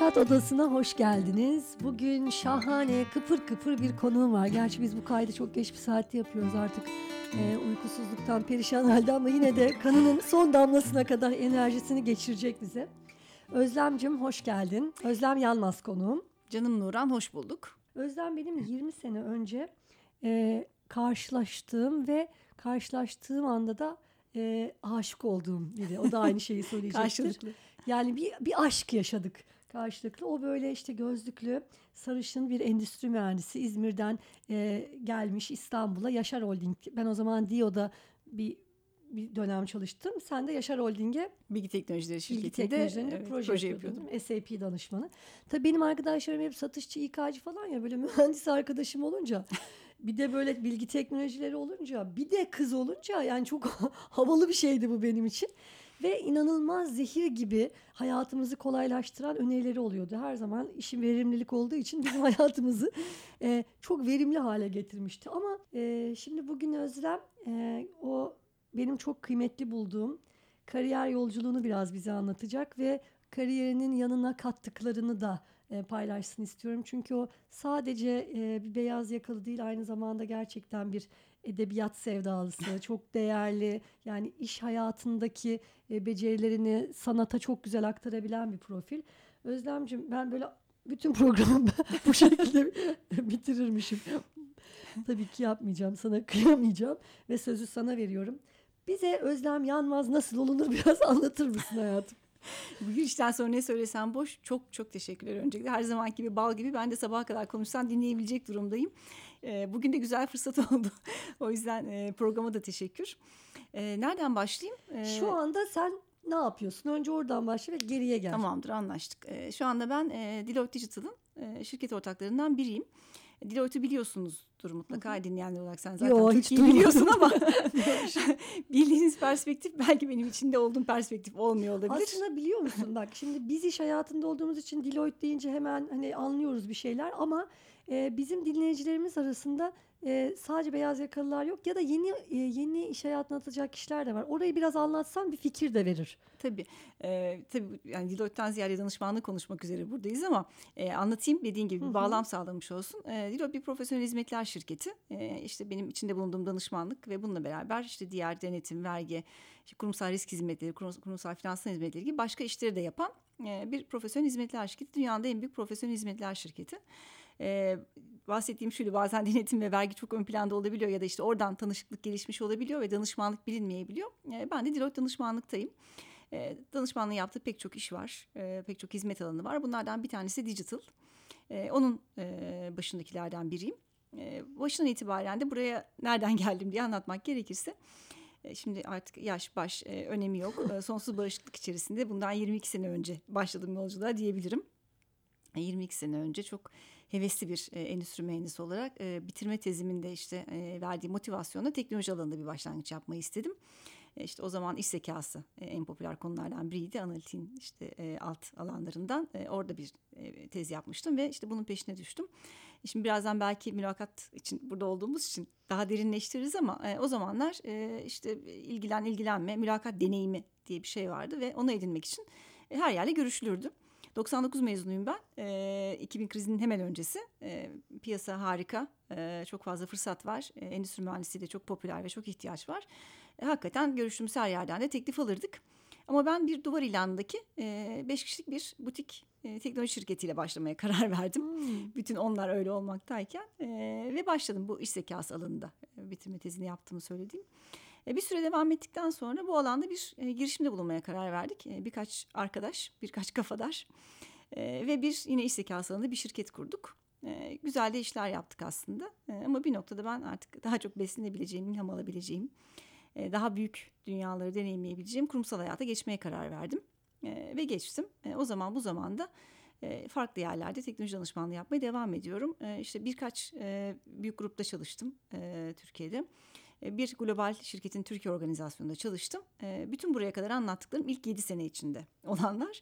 Mülakat Odası'na hoş geldiniz. Bugün şahane, kıpır kıpır bir konuğum var. Gerçi biz bu kaydı çok geç bir saatte yapıyoruz artık. Ee, uykusuzluktan perişan halde ama yine de kanının son damlasına kadar enerjisini geçirecek bize. Özlemcim hoş geldin. Özlem Yanmaz konuğum. Canım Nuran hoş bulduk. Özlem benim 20 sene önce e, karşılaştığım ve karşılaştığım anda da e, aşık olduğum biri. O da aynı şeyi söyleyecektir. Karşılıklı. Yani bir, bir aşk yaşadık karşılıklı. O böyle işte gözlüklü, sarışın bir endüstri mühendisi İzmir'den e, gelmiş İstanbul'a Yaşar Holding. Ben o zaman Dio'da bir bir dönem çalıştım. Sen de Yaşar Holding'e Bilgi Teknolojileri bilgi Şirketi'nde teknolojilerinde evet, proje, proje yapıyordum. yapıyordum. SAP danışmanı. Tabii benim arkadaşlarım hep satışçı, İK'cı falan ya böyle mühendis arkadaşım olunca bir de böyle bilgi teknolojileri olunca bir de kız olunca yani çok havalı bir şeydi bu benim için. Ve inanılmaz zehir gibi hayatımızı kolaylaştıran önerileri oluyordu. Her zaman işin verimlilik olduğu için bizim hayatımızı e, çok verimli hale getirmişti. Ama e, şimdi bugün Özlem e, o benim çok kıymetli bulduğum kariyer yolculuğunu biraz bize anlatacak ve kariyerinin yanına kattıklarını da e, paylaşsın istiyorum. Çünkü o sadece e, bir beyaz yakalı değil aynı zamanda gerçekten bir edebiyat sevdalısı, çok değerli yani iş hayatındaki e, becerilerini sanata çok güzel aktarabilen bir profil. Özlemcim ben böyle bütün programı bu şekilde bitirirmişim. Tabii ki yapmayacağım, sana kıyamayacağım ve sözü sana veriyorum. Bize Özlem Yanmaz nasıl olunur biraz anlatır mısın hayatım? Bu girişten sonra ne söylesem boş. Çok çok teşekkürler öncelikle. Her zamanki gibi bal gibi ben de sabaha kadar konuşsan dinleyebilecek durumdayım. Ee, bugün de güzel fırsat oldu. o yüzden e, programa da teşekkür. Ee, nereden başlayayım? Ee, Şu anda sen ne yapıyorsun? Önce oradan başla ve geriye gel. Tamamdır anlaştık. Şu anda ben e, Deloitte Digital'ın e, şirket ortaklarından biriyim. Deloitte'u biliyorsunuzdur mutlaka dinleyenler olarak sen zaten Yo, çok iyi biliyorsun ama bildiğiniz perspektif belki benim içinde olduğum perspektif olmuyor olabilir. Aslında biliyor musun bak şimdi biz iş hayatında olduğumuz için Deloitte deyince hemen hani anlıyoruz bir şeyler ama e, bizim dinleyicilerimiz arasında e, sadece beyaz yakalılar yok ya da yeni e, yeni iş hayatına atılacak kişiler de var. Orayı biraz anlatsan bir fikir de verir. Tabii. E, tabii yani Deloitte'den ziyade danışmanlık konuşmak üzere buradayız ama e, anlatayım dediğin gibi bir bağlam sağlamış olsun. E, Deloitte bir profesyonel hizmetler şirketi. E, işte benim içinde bulunduğum danışmanlık ve bununla beraber işte diğer denetim, vergi, işte kurumsal risk hizmetleri, kurum- kurumsal finansal hizmetleri gibi başka işleri de yapan bir profesyonel hizmetler şirketi. Dünyanın en büyük profesyonel hizmetler şirketi. E, bahsettiğim şöyle bazen denetim ve vergi çok ön planda olabiliyor ya da işte oradan tanışıklık gelişmiş olabiliyor ve danışmanlık bilinmeyebiliyor. E, ben de Deloitte danışmanlıktayım. E, danışmanlığı yaptığı pek çok iş var, e, pek çok hizmet alanı var. Bunlardan bir tanesi digital. E, onun e, başındakilerden biriyim. E, başından itibaren de buraya nereden geldim diye anlatmak gerekirse. Şimdi artık yaş baş e, önemi yok. E, Sonsuz bağışıklık içerisinde bundan 22 sene önce başladım yolculuğa diyebilirim. E, 22 sene önce çok hevesli bir e, endüstri mühendisi olarak e, bitirme teziminde işte e, verdiği motivasyonla teknoloji alanında bir başlangıç yapmayı istedim. E, işte o zaman iş zekası e, en popüler konulardan biriydi. Analitiğin işte e, alt alanlarından e, orada bir e, tez yapmıştım ve işte bunun peşine düştüm. E, Şimdi birazdan belki mülakat için burada olduğumuz için daha derinleştiririz ama e, o zamanlar e, işte ilgilen ilgilenme mülakat deneyimi diye bir şey vardı ve onu edinmek için e, her yerle görüşülürdü. 99 mezunuyum ben. E, 2000 krizinin hemen öncesi. E, piyasa harika. E, çok fazla fırsat var. E, endüstri mühendisliği de çok popüler ve çok ihtiyaç var. E, hakikaten görüştüğümüz her yerden de teklif alırdık. Ama ben bir duvar ilanındaki 5 kişilik bir butik e, teknoloji şirketiyle başlamaya karar verdim. Bütün onlar öyle olmaktayken. E, ve başladım bu iş zekası alanında. E, bitirme tezini yaptığımı söylediğim. E, Bir süre devam ettikten sonra bu alanda bir e, girişimde bulunmaya karar verdik. E, Birkaç arkadaş, birkaç kafadar ve bir yine iş zekası bir şirket kurduk. Güzel de işler yaptık aslında. Ama bir noktada ben artık daha çok beslenebileceğim, ilham alabileceğim, daha büyük dünyaları deneyimleyebileceğim kurumsal hayata geçmeye karar verdim. Ve geçtim. O zaman bu zamanda farklı yerlerde teknoloji danışmanlığı yapmaya devam ediyorum. İşte birkaç büyük grupta çalıştım Türkiye'de. E, Bir global şirketin Türkiye organizasyonunda çalıştım. E, Bütün buraya kadar anlattıklarım ilk 7 sene içinde olanlar.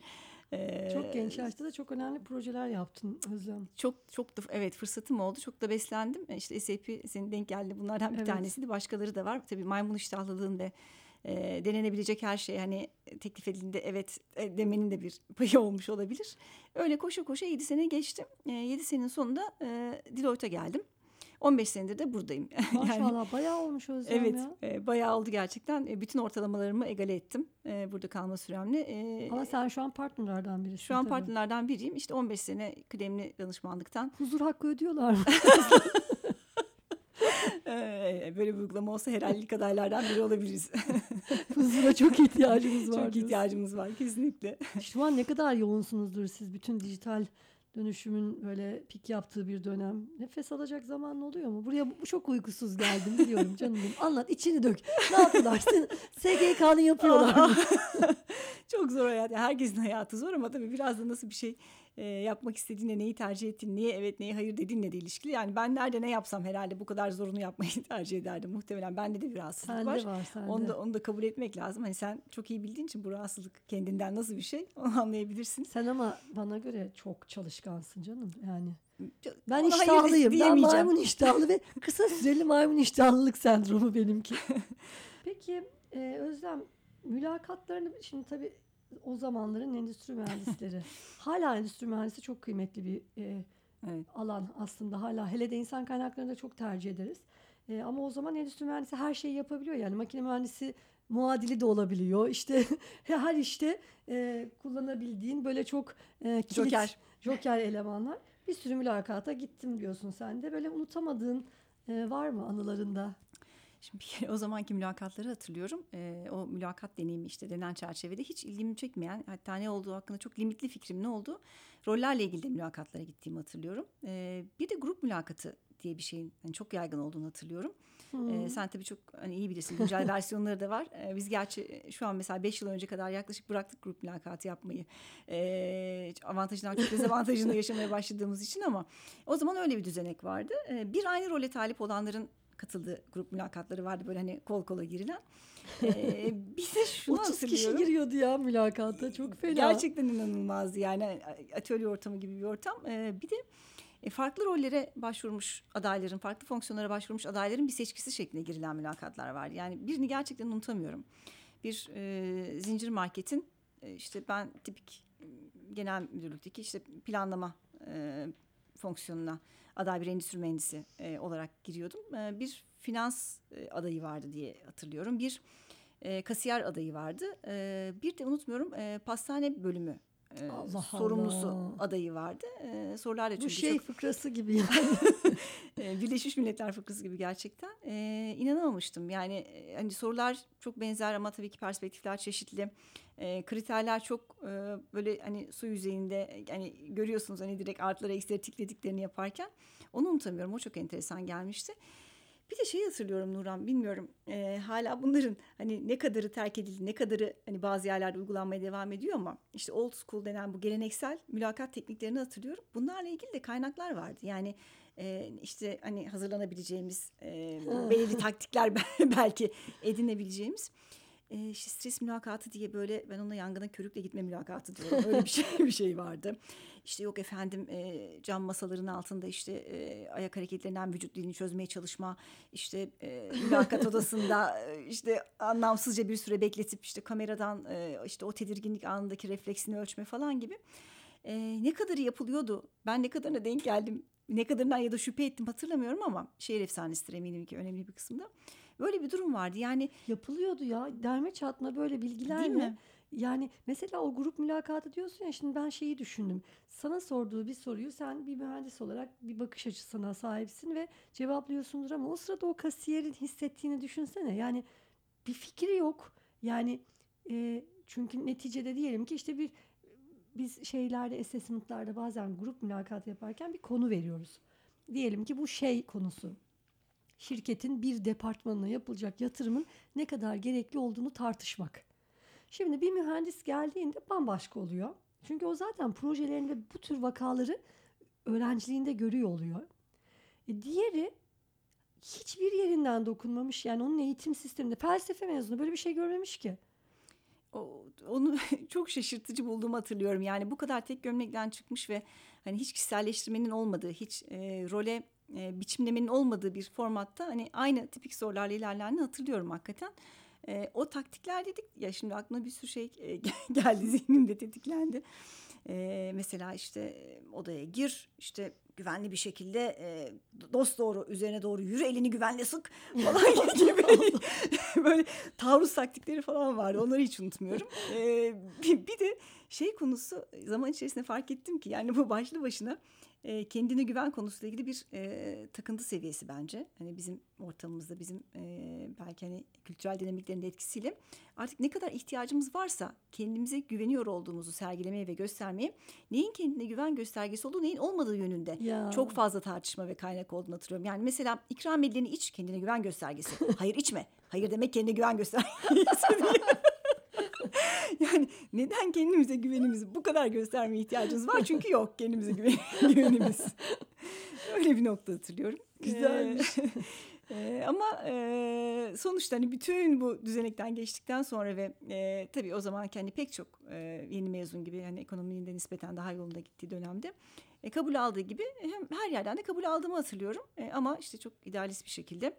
E, Çok genç yaşta da çok önemli projeler yaptın Özlem. Çok çok da evet fırsatım oldu. Çok da beslendim. İşte SAP senin denk geldi bunlardan bir Evet. tanesiydi. Başkaları da var. Tabii maymun iştahlılığın ve e, denenebilecek her şey hani teklif edildiğinde evet e, demenin de bir payı olmuş olabilir. Öyle koşa koşa 7 sene geçti. E, 7 senenin sonunda e, Deloitte'a geldim. 15 senedir de buradayım. Maşallah yani, bayağı olmuş Özlem evet, ya. Evet e, bayağı oldu gerçekten. E, bütün ortalamalarımı egale ettim e, burada kalma süremle. E, Ama sen şu an partnerlerden birisin. Şu an tabii. partnerlerden biriyim. İşte 15 sene kıdemli danışmanlıktan. Huzur hakkı ödüyorlar mı? Böyle bir uygulama olsa herhalde adaylardan biri olabiliriz. Huzura çok ihtiyacımız var. Çok diyorsun. ihtiyacımız var kesinlikle. Şu an ne kadar yoğunsunuzdur siz bütün dijital dönüşümün böyle pik yaptığı bir dönem. Nefes alacak zaman oluyor mu? Buraya bu çok uykusuz geldim biliyorum canım benim. Anlat içini dök. Ne yapıyorlar? SGK'nı yapıyorlar mı? çok zor hayat. Herkesin hayatı zor ama tabii biraz da nasıl bir şey e, yapmak istediğinle neyi tercih ettiğin, niye evet neye hayır dediğinle de ilişkili. Yani ben nerede ne yapsam herhalde bu kadar zorunu yapmayı tercih ederdim muhtemelen. Bende de bir rahatsızlık sende var. var sende. Onu da, onu da kabul etmek lazım. Hani sen çok iyi bildiğin için bu rahatsızlık kendinden nasıl bir şey onu anlayabilirsin. Sen ama bana göre çok çalışkansın canım yani. Ben Ona iştahlıyım. Ben maymun iştahlı ve kısa süreli maymun iştahlılık sendromu benimki. Peki e, Özlem mülakatlarını şimdi tabii o zamanların endüstri mühendisleri. hala endüstri mühendisi çok kıymetli bir e, evet. alan aslında hala. Hele de insan kaynaklarında çok tercih ederiz. E, ama o zaman endüstri mühendisi her şeyi yapabiliyor. Yani makine mühendisi muadili de olabiliyor. İşte her işte e, kullanabildiğin böyle çok e, kilit, joker. joker elemanlar. Bir sürü mülakata gittim diyorsun sen de. Böyle unutamadığın e, var mı anılarında? Şimdi bir kere o zamanki mülakatları hatırlıyorum. E, o mülakat deneyimi işte denen çerçevede hiç ilgimi çekmeyen hatta ne olduğu hakkında çok limitli fikrim ne oldu. Rollerle ilgili de mülakatlara gittiğimi hatırlıyorum. E, bir de grup mülakatı diye bir şeyin yani çok yaygın olduğunu hatırlıyorum. Hmm. E, sen tabii çok hani iyi bilirsin güncel versiyonları da var. E, biz gerçi şu an mesela 5 yıl önce kadar yaklaşık bıraktık grup mülakatı yapmayı. E, avantajından çok dezavantajını yaşamaya başladığımız için ama o zaman öyle bir düzenek vardı. E, bir aynı role talip olanların katıldığı grup mülakatları vardı böyle hani kol kola girilen. Ee, bir de şunu 30 kişi giriyordu ya mülakata çok fena. Gerçekten inanılmazdı yani atölye ortamı gibi bir ortam. Ee, bir de farklı rollere başvurmuş adayların, farklı fonksiyonlara başvurmuş adayların bir seçkisi şeklinde girilen mülakatlar vardı. Yani birini gerçekten unutamıyorum. Bir e, zincir marketin e, işte ben tipik genel müdürlükteki işte planlama e, fonksiyonuna aday bir endüstri mühendisi e, olarak giriyordum. E, bir finans e, adayı vardı diye hatırlıyorum. Bir e, kasiyer adayı vardı. E, bir de unutmuyorum e, pastane bölümü e, Allah sorumlusu Allah. adayı vardı. E, sorular da çünkü Bu şey çok... fıkrası gibi yani. e, Birleşmiş Milletler fıkrası gibi gerçekten. E, inanamamıştım. Yani e, hani sorular çok benzer ama tabii ki perspektifler çeşitli. E, kriterler çok e, böyle hani su yüzeyinde yani görüyorsunuz hani direkt artıları eksileri tiklediklerini yaparken. Onu unutamıyorum. O çok enteresan gelmişti. Bir de şey hatırlıyorum Nurhan bilmiyorum e, hala bunların hani ne kadarı terk edildi ne kadarı hani bazı yerlerde uygulanmaya devam ediyor ama işte old school denen bu geleneksel mülakat tekniklerini hatırlıyorum. Bunlarla ilgili de kaynaklar vardı. Yani e, işte hani hazırlanabileceğimiz e, belirli taktikler belki edinebileceğimiz e, işte stres mülakatı diye böyle ben ona yangına körükle gitme mülakatı diyorum. Öyle bir şey bir şey vardı. İşte yok efendim e, cam masaların altında işte e, ayak hareketlerinden vücut dilini çözmeye çalışma. işte e, mülakat odasında e, işte anlamsızca bir süre bekletip işte kameradan e, işte o tedirginlik anındaki refleksini ölçme falan gibi. E, ne kadarı yapılıyordu? Ben ne kadarına denk geldim? Ne kadarından ya da şüphe ettim hatırlamıyorum ama şehir efsanesidir eminim ki önemli bir kısımda. Böyle bir durum vardı. Yani yapılıyordu ya. Derme çatma böyle bilgilerle. Değil mi? Yani mesela o grup mülakatı diyorsun ya şimdi ben şeyi düşündüm. Sana sorduğu bir soruyu sen bir mühendis olarak bir bakış açısına sahipsin ve cevaplıyorsundur ama o sırada o kasiyerin hissettiğini düşünsene. Yani bir fikri yok. Yani e, çünkü neticede diyelim ki işte bir biz şeylerde assessment'larda bazen grup mülakat yaparken bir konu veriyoruz. Diyelim ki bu şey konusu şirketin bir departmanına yapılacak yatırımın ne kadar gerekli olduğunu tartışmak. Şimdi bir mühendis geldiğinde bambaşka oluyor. Çünkü o zaten projelerinde bu tür vakaları öğrenciliğinde görüyor oluyor. E diğeri hiçbir yerinden dokunmamış. Yani onun eğitim sisteminde felsefe mezunu böyle bir şey görmemiş ki. Onu çok şaşırtıcı bulduğumu hatırlıyorum. Yani bu kadar tek gömlekten çıkmış ve hani hiç kişiselleştirmenin olmadığı, hiç e, role e, biçimlemenin olmadığı bir formatta hani aynı tipik sorularla ilerlerini hatırlıyorum hakikaten. E, o taktikler dedik ya şimdi aklıma bir sürü şey e, geldi zihnimde tetiklendi. E, mesela işte e, odaya gir işte güvenli bir şekilde e, dost doğru üzerine doğru yürü elini güvenle sık falan gibi böyle taarruz taktikleri falan vardı onları hiç unutmuyorum. E, bir, bir de şey konusu zaman içerisinde fark ettim ki yani bu başlı başına e, kendine güven konusuyla ilgili bir e, takıntı seviyesi bence. Hani bizim ortamımızda bizim e, belki hani kültürel dinamiklerin de etkisiyle artık ne kadar ihtiyacımız varsa kendimize güveniyor olduğumuzu sergilemeye ve göstermeye neyin kendine güven göstergesi olduğu neyin olmadığı yönünde Ya. çok fazla tartışma ve kaynak olduğunu hatırlıyorum. Yani mesela ikram edileni iç kendine güven göstergesi. Hayır içme. Hayır demek kendine güven göstergesi neden kendimize güvenimizi bu kadar göstermeye ihtiyacımız var? Çünkü yok kendimize güven, güvenimiz. Öyle bir nokta hatırlıyorum. Güzelmiş. Ee, ama e, sonuçta hani bütün bu düzenekten geçtikten sonra ve e, tabii o zaman hani pek çok e, yeni mezun gibi hani ekonominin de nispeten daha yolunda gittiği dönemde e, kabul aldığı gibi hem her yerden de kabul aldığımı hatırlıyorum. E, ama işte çok idealist bir şekilde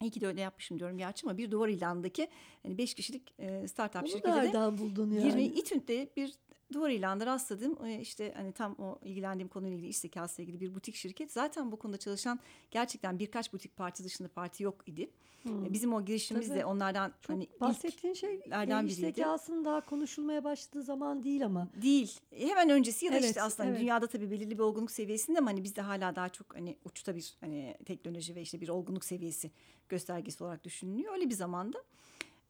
İyi ki de öyle yapmışım diyorum gerçi ama bir duvar ilanındaki hani beş kişilik e, startup Bunu şirketi de buldun yani? 20 İTÜ'de bir duvar ilanında rastladım. E, işte hani tam o ilgilendiğim konuyla ilgili zekası ilgili bir butik şirket. Zaten bu konuda çalışan gerçekten birkaç butik parti dışında parti yok idi. Hmm. E, Bizim o girişimimiz Tabii. de onlardan Çok hani bahsettiğin şey ilklerden iş biriydi. zekasının daha konuşulmaya başladığı zaman değil ama. değil. E, Hemen öncesi ya da Evet, işte aslında evet. dünyada tabii belirli bir olgunluk seviyesinde ama hani bizde hala daha çok hani uçta bir hani teknoloji ve işte bir olgunluk seviyesi göstergesi olarak düşünülüyor. Öyle bir zamanda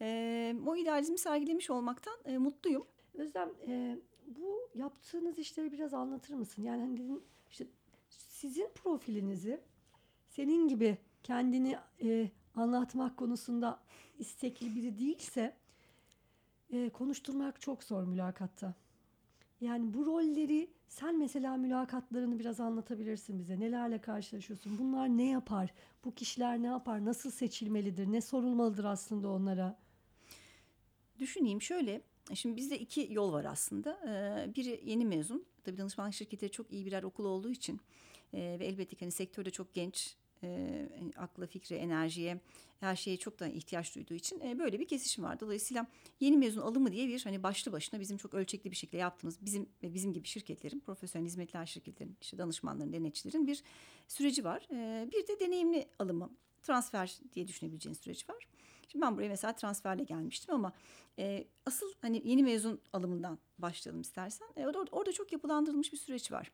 e, o idealizmi sergilemiş olmaktan e, mutluyum. Özlem e, bu yaptığınız işleri biraz anlatır mısın? Yani hani dedin işte sizin profilinizi senin gibi kendini e, anlatmak konusunda istekli biri değilse e, konuşturmak çok zor mülakatta. Yani bu rolleri sen mesela mülakatlarını biraz anlatabilirsin bize. Nelerle karşılaşıyorsun? Bunlar ne yapar? Bu kişiler ne yapar? Nasıl seçilmelidir? Ne sorulmalıdır aslında onlara? Düşüneyim şöyle. Şimdi bizde iki yol var aslında. Ee, biri yeni mezun. Tabii danışmanlık şirketleri çok iyi birer okul olduğu için e, ve elbette ki hani sektörde çok genç, e, hani akla, fikre, enerjiye, her şeye çok da ihtiyaç duyduğu için e, böyle bir kesişim var. Dolayısıyla yeni mezun alımı diye bir hani başlı başına bizim çok ölçekli bir şekilde yaptığımız bizim ve bizim gibi şirketlerin, profesyonel hizmetler şirketlerin, işte danışmanların, denetçilerin bir süreci var. Bir de deneyimli alımı, transfer diye düşünebileceğin süreç var. Şimdi ben buraya mesela transferle gelmiştim ama e, asıl hani yeni mezun alımından başlayalım istersen. E, orada, orada çok yapılandırılmış bir süreç var.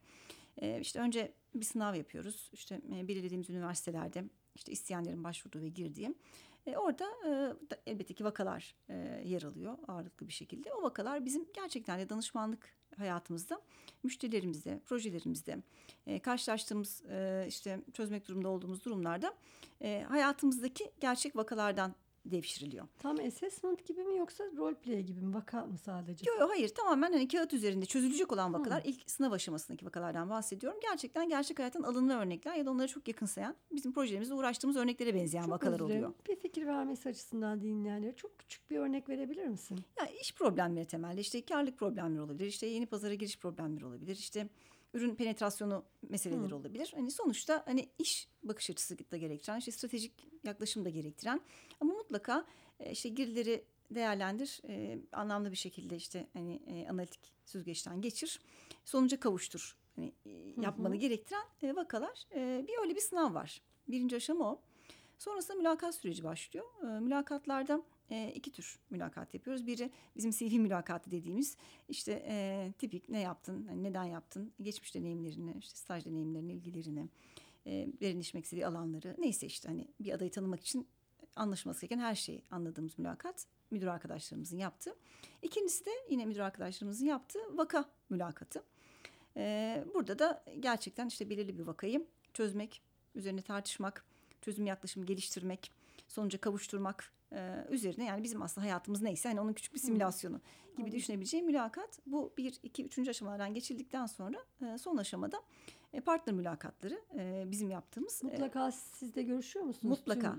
E, işte önce bir sınav yapıyoruz. İşte e, belirlediğimiz üniversitelerde işte isteyenlerin başvurduğu ve girdiği. E, orada e, da- elbette ki vakalar e, yer alıyor ağırlıklı bir şekilde. O vakalar bizim gerçekten de danışmanlık hayatımızda, müşterilerimizde, projelerimizde, e, karşılaştığımız e, işte çözmek durumunda olduğumuz durumlarda e, hayatımızdaki gerçek vakalardan devşiriliyor. Tam assessment gibi mi yoksa role play gibi mi? Vaka mı sadece? Yok hayır tamamen hani kağıt üzerinde çözülecek olan vakalar ilk sınav aşamasındaki vakalardan bahsediyorum. Gerçekten gerçek hayattan alınma örnekler ya da onlara çok yakınsayan bizim projelerimizde uğraştığımız örneklere benzeyen Çok vakalar özür dilerim. oluyor. Bir fikir vermesi açısından dinleyenlere çok küçük bir örnek verebilir misin? Ya iş problemleri temelde işte karlılık problemleri olabilir. işte yeni pazara giriş problemleri olabilir. işte ürün penetrasyonu meseleleri Hı. olabilir. Hani sonuçta hani iş bakış açısı da gerektiren, işte stratejik yaklaşım da gerektiren ama mutlaka e, işte girdileri değerlendir, e, anlamlı bir şekilde işte hani e, analitik süzgeçten geçir, sonuca kavuştur. Hani e, yapmanı hı. gerektiren e, vakalar. E, bir öyle bir sınav var. Birinci aşama o. Sonrasında mülakat süreci başlıyor. E, mülakatlarda e, iki tür mülakat yapıyoruz. Biri bizim CV mülakatı dediğimiz işte e, tipik ne yaptın, hani neden yaptın, geçmiş deneyimlerini, işte staj deneyimlerini, ilgilerini, e, derinleşmek istediği alanları neyse işte hani bir adayı tanımak için anlaşılması gereken her şeyi anladığımız mülakat müdür arkadaşlarımızın yaptığı. İkincisi de yine müdür arkadaşlarımızın yaptığı vaka mülakatı. E, burada da gerçekten işte belirli bir vakayı çözmek, üzerine tartışmak, çözüm yaklaşımı geliştirmek, sonuca kavuşturmak e, üzerine yani bizim aslında hayatımız neyse hani onun küçük bir simülasyonu gibi Anladım. düşünebileceğim mülakat. Bu bir, iki, üçüncü aşamalardan geçildikten sonra e, son aşamada e, partner mülakatları e, bizim yaptığımız. e, Mutlaka siz de görüşüyor musunuz? mutlaka.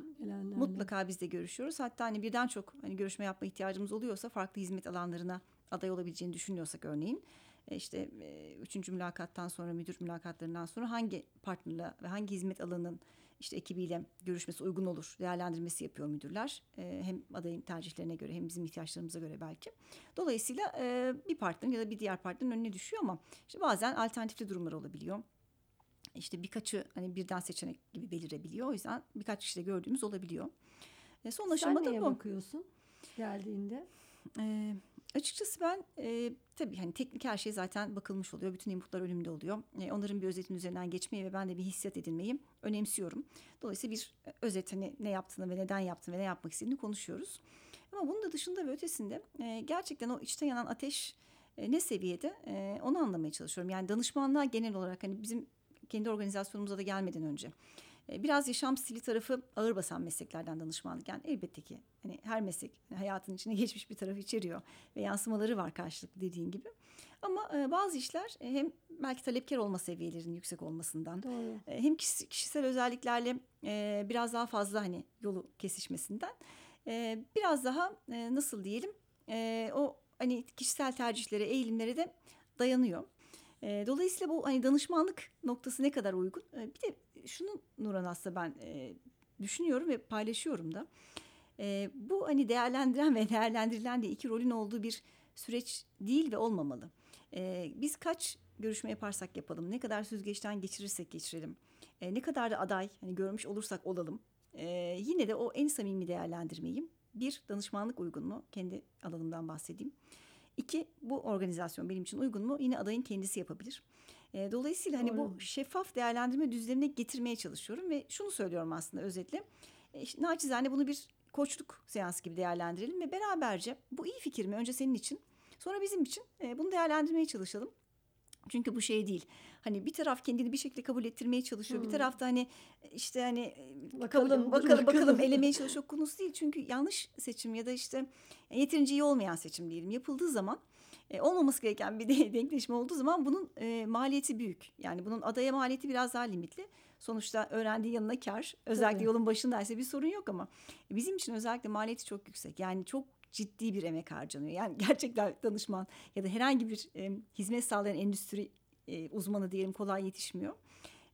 Mutlaka biz de görüşüyoruz. Hatta hani birden çok hani görüşme yapma ihtiyacımız oluyorsa farklı hizmet alanlarına aday olabileceğini düşünüyorsak örneğin E, işte e, üçüncü mülakattan sonra müdür mülakatlarından sonra hangi partnerle ve hangi hizmet alanının işte ekibiyle görüşmesi uygun olur değerlendirmesi yapıyor müdürler. E, hem adayın tercihlerine göre hem bizim ihtiyaçlarımıza göre belki. Dolayısıyla e, bir partnerin ya da bir diğer partnerin önüne düşüyor ama işte bazen alternatifli durumlar olabiliyor. İşte birkaçı hani birden seçenek gibi belirebiliyor. O yüzden birkaç kişide gördüğümüz olabiliyor. E, son Sen aşamada neye bu. bakıyorsun geldiğinde? E, açıkçası ben e, tabii hani teknik her şey zaten bakılmış oluyor. Bütün inputlar önümde oluyor. E, onların bir özetin üzerinden geçmeyi ve ben de bir hissiyat edinmeyi önemsiyorum. Dolayısıyla bir özet hani ne yaptığını ve neden yaptığını ve ne yapmak istediğini konuşuyoruz. Ama bunun da dışında ve ötesinde e, gerçekten o içten yanan ateş e, ne seviyede e, onu anlamaya çalışıyorum. Yani danışmanlığa genel olarak hani bizim kendi organizasyonumuza da gelmeden önce e, biraz yaşam stili tarafı ağır basan mesleklerden danışmanlık. Yani elbette ki hani her meslek hayatın içine geçmiş bir tarafı içeriyor ve yansımaları var karşılıklı dediğin gibi. Ama e, bazı işler e, hem belki talepkar olma seviyelerinin yüksek olmasından Doğru. e, hem kişi- kişisel özelliklerle biraz daha fazla hani yolu kesişmesinden biraz daha nasıl diyelim o hani kişisel tercihlere, eğilimlere de dayanıyor. Dolayısıyla bu hani danışmanlık noktası ne kadar uygun? Bir de şunu Nurhan aslında ben e, düşünüyorum ve paylaşıyorum da. E, bu hani değerlendiren ve değerlendirilen diye iki rolün olduğu bir süreç değil ve olmamalı. E, biz kaç görüşme yaparsak yapalım, ne kadar süzgeçten geçirirsek geçirelim, e, ne kadar da aday hani görmüş olursak olalım, e, yine de o en samimi değerlendirmeyi bir danışmanlık uygun mu? Kendi alanımdan bahsedeyim. İki, bu organizasyon benim için uygun mu? Yine adayın kendisi yapabilir. E, dolayısıyla hani Doğru. bu şeffaf değerlendirme düzlemine getirmeye çalışıyorum ve şunu söylüyorum aslında özetle. E, işte naçizane bunu bir koçluk seansı gibi değerlendirelim ve beraberce bu iyi fikir mi? Önce senin için, sonra bizim için e, bunu değerlendirmeye çalışalım. Çünkü bu şey değil. Hani bir taraf kendini bir şekilde kabul ettirmeye çalışıyor. Bir Hmm. tarafta hani işte hani Bakalım, bakalım bakalım, bakalım bakalım. elemeye çalışıyor konusu değil. Çünkü yanlış seçim ya da işte yeterince iyi olmayan seçim diyelim yapıldığı zaman e, olmaması gereken bir de denkleşme olduğu zaman bunun e, maliyeti büyük. Yani bunun adaya maliyeti biraz daha limitli. Sonuçta öğrendiği yanına kar. Özellikle Tabii. yolun başındaysa bir sorun yok ama bizim için özellikle maliyeti çok yüksek. Yani çok ciddi bir emek harcanıyor. Yani gerçekten danışman ya da herhangi bir e, hizmet sağlayan endüstri e, uzmanı diyelim kolay yetişmiyor.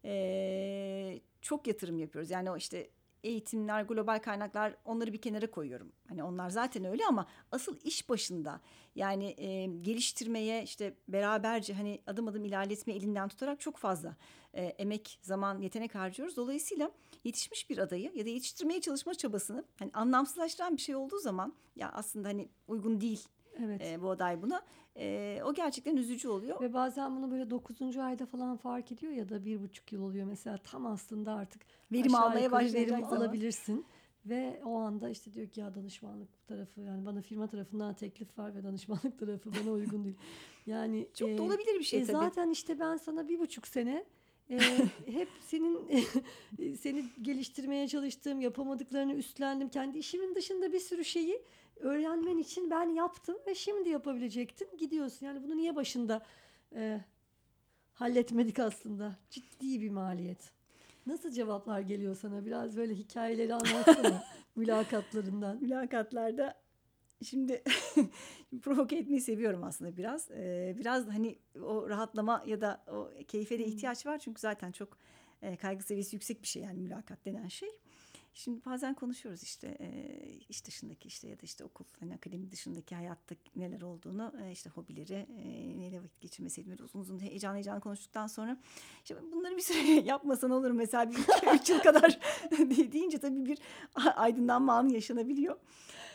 E, çok yatırım yapıyoruz. Yani o işte eğitimler, global kaynaklar onları bir kenara koyuyorum. Hani onlar zaten öyle ama asıl iş başında yani e, geliştirmeye işte beraberce hani adım adım ilerletme elinden tutarak çok fazla e, emek, zaman, yetenek harcıyoruz. Dolayısıyla yetişmiş bir adayı ya da yetiştirmeye çalışma çabasını hani anlamsızlaştıran bir şey olduğu zaman ya aslında hani uygun değil Evet. e, bu aday buna. E, o gerçekten üzücü oluyor. Ve bazen bunu böyle 9. ayda falan fark ediyor ya da bir buçuk yıl oluyor mesela tam aslında artık Verim almaya başlayacak verim alabilirsin. Ve o anda işte diyor ki ya danışmanlık tarafı yani bana firma tarafından teklif var ve danışmanlık tarafı bana uygun değil. Yani Çok e, da olabilir bir şey e, tabii. Zaten işte ben sana bir buçuk sene e, hep senin seni geliştirmeye çalıştım, yapamadıklarını üstlendim. Kendi işimin dışında bir sürü şeyi öğrenmen için ben yaptım ve şimdi yapabilecektin. Gidiyorsun. Yani bunu niye başında e, halletmedik aslında? Ciddi bir maliyet. Nasıl cevaplar geliyor sana? Biraz böyle hikayeleri anlatsana mülakatlarından. Mülakatlarda şimdi provoke etmeyi seviyorum aslında biraz. Ee, biraz hani o rahatlama ya da o keyfe de ihtiyaç var. Çünkü zaten çok e, kaygı seviyesi yüksek bir şey yani mülakat denen şey. Şimdi bazen konuşuyoruz işte e, iş dışındaki işte ya da işte okul hani akademi dışındaki hayatta neler olduğunu e, işte hobileri e, neyle vakit geçirmeseydim böyle uzun uzun heyecan heyecan konuştuktan sonra işte bunları bir süre yapmasan olur mesela bir üç yıl kadar deyince tabii bir aydınlanma anı yaşanabiliyor.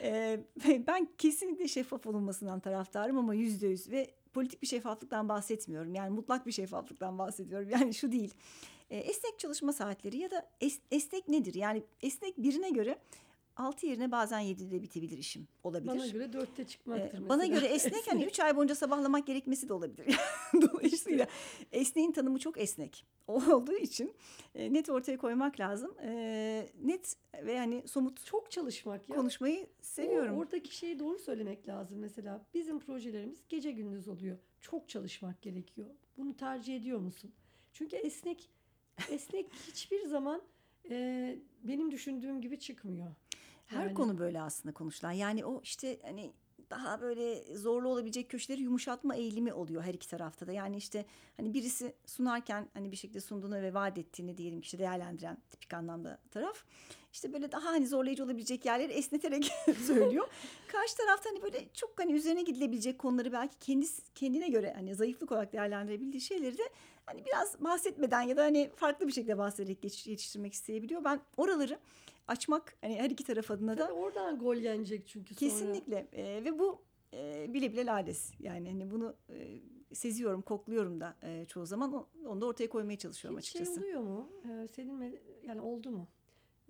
E, ben kesinlikle şeffaf olunmasından taraftarım ama yüzde yüz ve politik bir şeffaflıktan bahsetmiyorum. Yani mutlak bir şeffaflıktan bahsediyorum. Yani şu değil. E, esnek çalışma saatleri ya da es, esnek nedir? Yani esnek birine göre 6 yerine bazen 7'de bitebilir işim olabilir. Bana göre dörtte çıkmaktır Ee, Bana mesela. göre esnek hani 3 ay boyunca sabahlamak gerekmesi de olabilir. Dolayısıyla esneğin tanımı çok esnek olduğu için e, net ortaya koymak lazım. E, net ve hani somut çok çalışmak ya. konuşmayı seviyorum. O, oradaki şeyi doğru söylemek lazım. Mesela bizim projelerimiz gece gündüz oluyor. Çok çalışmak gerekiyor. Bunu tercih ediyor musun? Çünkü esnek esnek hiçbir zaman e, benim düşündüğüm gibi çıkmıyor. Her Yani- konu böyle aslında konuşulan. Yani o işte hani daha böyle zorlu olabilecek köşeleri yumuşatma eğilimi oluyor her iki tarafta da. Yani işte hani birisi sunarken hani bir şekilde sunduğunu ve vaat ettiğini diyelim ki işte değerlendiren tipik anlamda taraf. işte böyle daha hani zorlayıcı olabilecek yerleri esneterek söylüyor. Karşı tarafta hani böyle çok hani üzerine gidilebilecek konuları belki kendisi kendine göre hani zayıflık olarak değerlendirebildiği şeyleri de hani biraz bahsetmeden ya da hani farklı bir şekilde bahsederek yetiştirmek isteyebiliyor. Ben oraları açmak hani her iki taraf adına da Tabii oradan gol yenecek çünkü sonra. kesinlikle Ee, ve bu e, bile bile lades yani hani bunu e, seziyorum kokluyorum da e, çoğu zaman onu da ortaya koymaya çalışıyorum Hiç açıkçası. şey oluyor mu? Ee, senin yani oldu mu?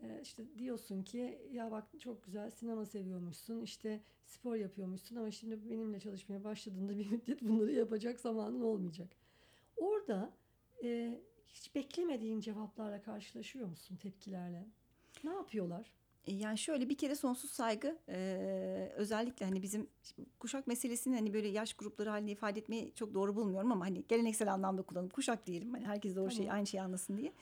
Ee, işte diyorsun ki ya bak çok güzel sinema seviyormuşsun işte spor yapıyormuşsun ama şimdi benimle çalışmaya başladığında bir müddet bunları yapacak zamanın olmayacak. Orada e, hiç beklemediğin cevaplarla karşılaşıyor musun tepkilerle? Ne yapıyorlar? E, Yani şöyle bir kere sonsuz saygı e, özellikle hani bizim kuşak meselesini hani böyle yaş grupları halinde ifade etmeyi çok doğru bulmuyorum ama hani geleneksel anlamda kullanıp kuşak diyelim hani herkes doğru şey Tamam. aynı şeyi anlasın diye.